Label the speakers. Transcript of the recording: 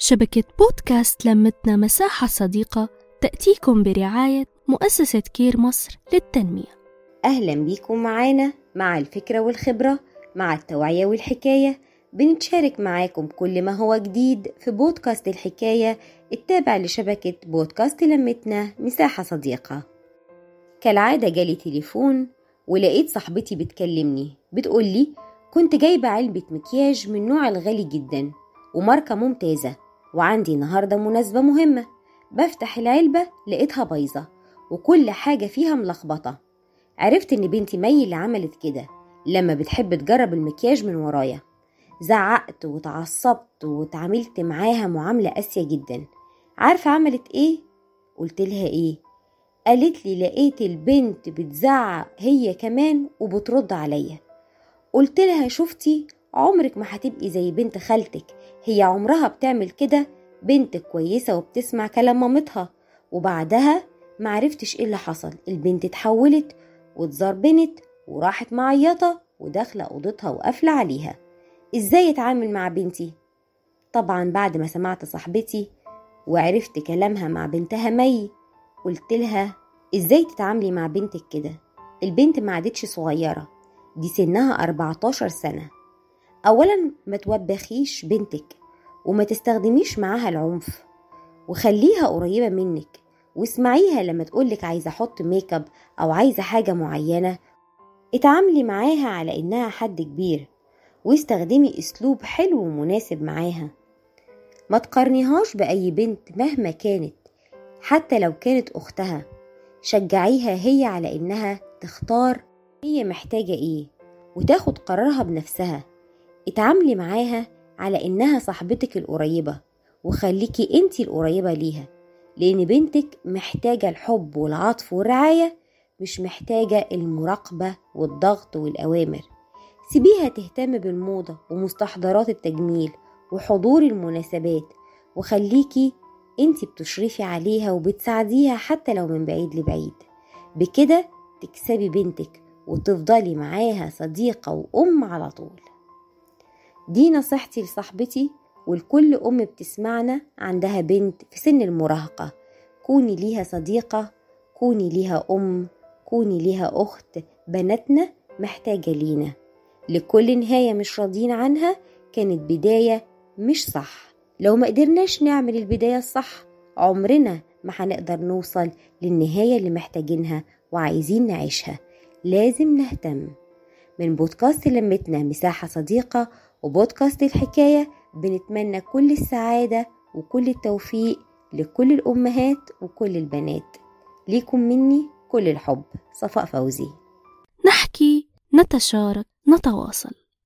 Speaker 1: شبكة بودكاست لمتنا مساحة صديقة تأتيكم برعاية مؤسسة كير مصر للتنمية.
Speaker 2: أهلا بيكم معانا مع الفكرة والخبرة مع التوعية والحكاية. بنتشارك معاكم كل ما هو جديد في بودكاست الحكاية التابع لشبكة بودكاست لمتنا مساحة صديقة. كالعادة جالي تليفون ولقيت صاحبتي بتكلمني بتقولي كنت جايبة علبة مكياج من نوع الغالي جدا وماركة ممتازة وعندي النهاردة مناسبة مهمة. بفتح العلبة لقيتها بايظة وكل حاجة فيها ملخبطة. عرفت إن بنتي مي اللي عملت كده لما بتحب تجرب المكياج من ورايا. زعقت وتعصبت وتعاملت معاها معاملة قاسية جدا. عارفة عملت إيه؟ قلت لها إيه؟ قالت لي لقيت البنت بتزعق هي كمان وبترد عليا. قلت لها شفتي؟ عمرك ما هتبقي زي بنت خالتك. هي عمرها بتعمل كده بنت كويسة وبتسمع كلام مامتها. وبعدها معرفتش إيه اللي حصل. البنت اتحولت واتزربنت وراحت معيطة وداخلة أوضتها وقافلة عليها. إزاي أتعامل مع بنتي؟ طبعا بعد ما سمعت صاحبتي وعرفت كلامها مع بنتها مي قلت لها إزاي تتعاملي مع بنتك كده؟ البنت ما عادتش صغيرة دي سنها 14 سنة. أولا ما توبخيش بنتك وما تستخدميش معاها العنف وخليها قريبة منك واسمعيها لما تقولك عايزة أحط make up أو عايزة حاجة معينة. اتعاملي معاها على إنها حد كبير واستخدمي أسلوب حلو ومناسب معاها. ما تقارنيهاش بأي بنت مهما كانت حتى لو كانت أختها. شجعيها هي على إنها تختار هي محتاجة إيه وتاخد قرارها بنفسها. اتعاملي معاها على إنها صاحبتك القريبة وخليكي أنتي القريبة ليها لأن بنتك محتاجة الحب والعطف والرعاية مش محتاجة المراقبة والضغط والأوامر. سيبيها تهتم بالموضة ومستحضرات التجميل وحضور المناسبات وخليكي أنتي بتشرفي عليها وبتساعديها حتى لو من بعيد لبعيد. بكده تكسبي بنتك وتفضلي معاها صديقة وأم على طول. دي نصيحتي لصاحبتي ولكل أم بتسمعنا عندها بنت في سن المراهقة. كوني ليها صديقة كوني ليها أم كوني ليها أخت بناتنا محتاجة لينا. لكل نهاية مش راضيين عنها كانت بداية مش صح. لو ما قدرناش نعمل البداية الصح عمرنا ما هنقدر نوصل للنهاية اللي محتاجينها وعايزين نعيشها. لازم نهتم. من بودكاست لمتنا مساحة صديقة وبودكاست الحكاية بنتمنى كل السعادة وكل التوفيق لكل الأمهات وكل البنات. ليكم مني كل الحب. صفاء فوزي.
Speaker 1: نحكي نتشارك نتواصل.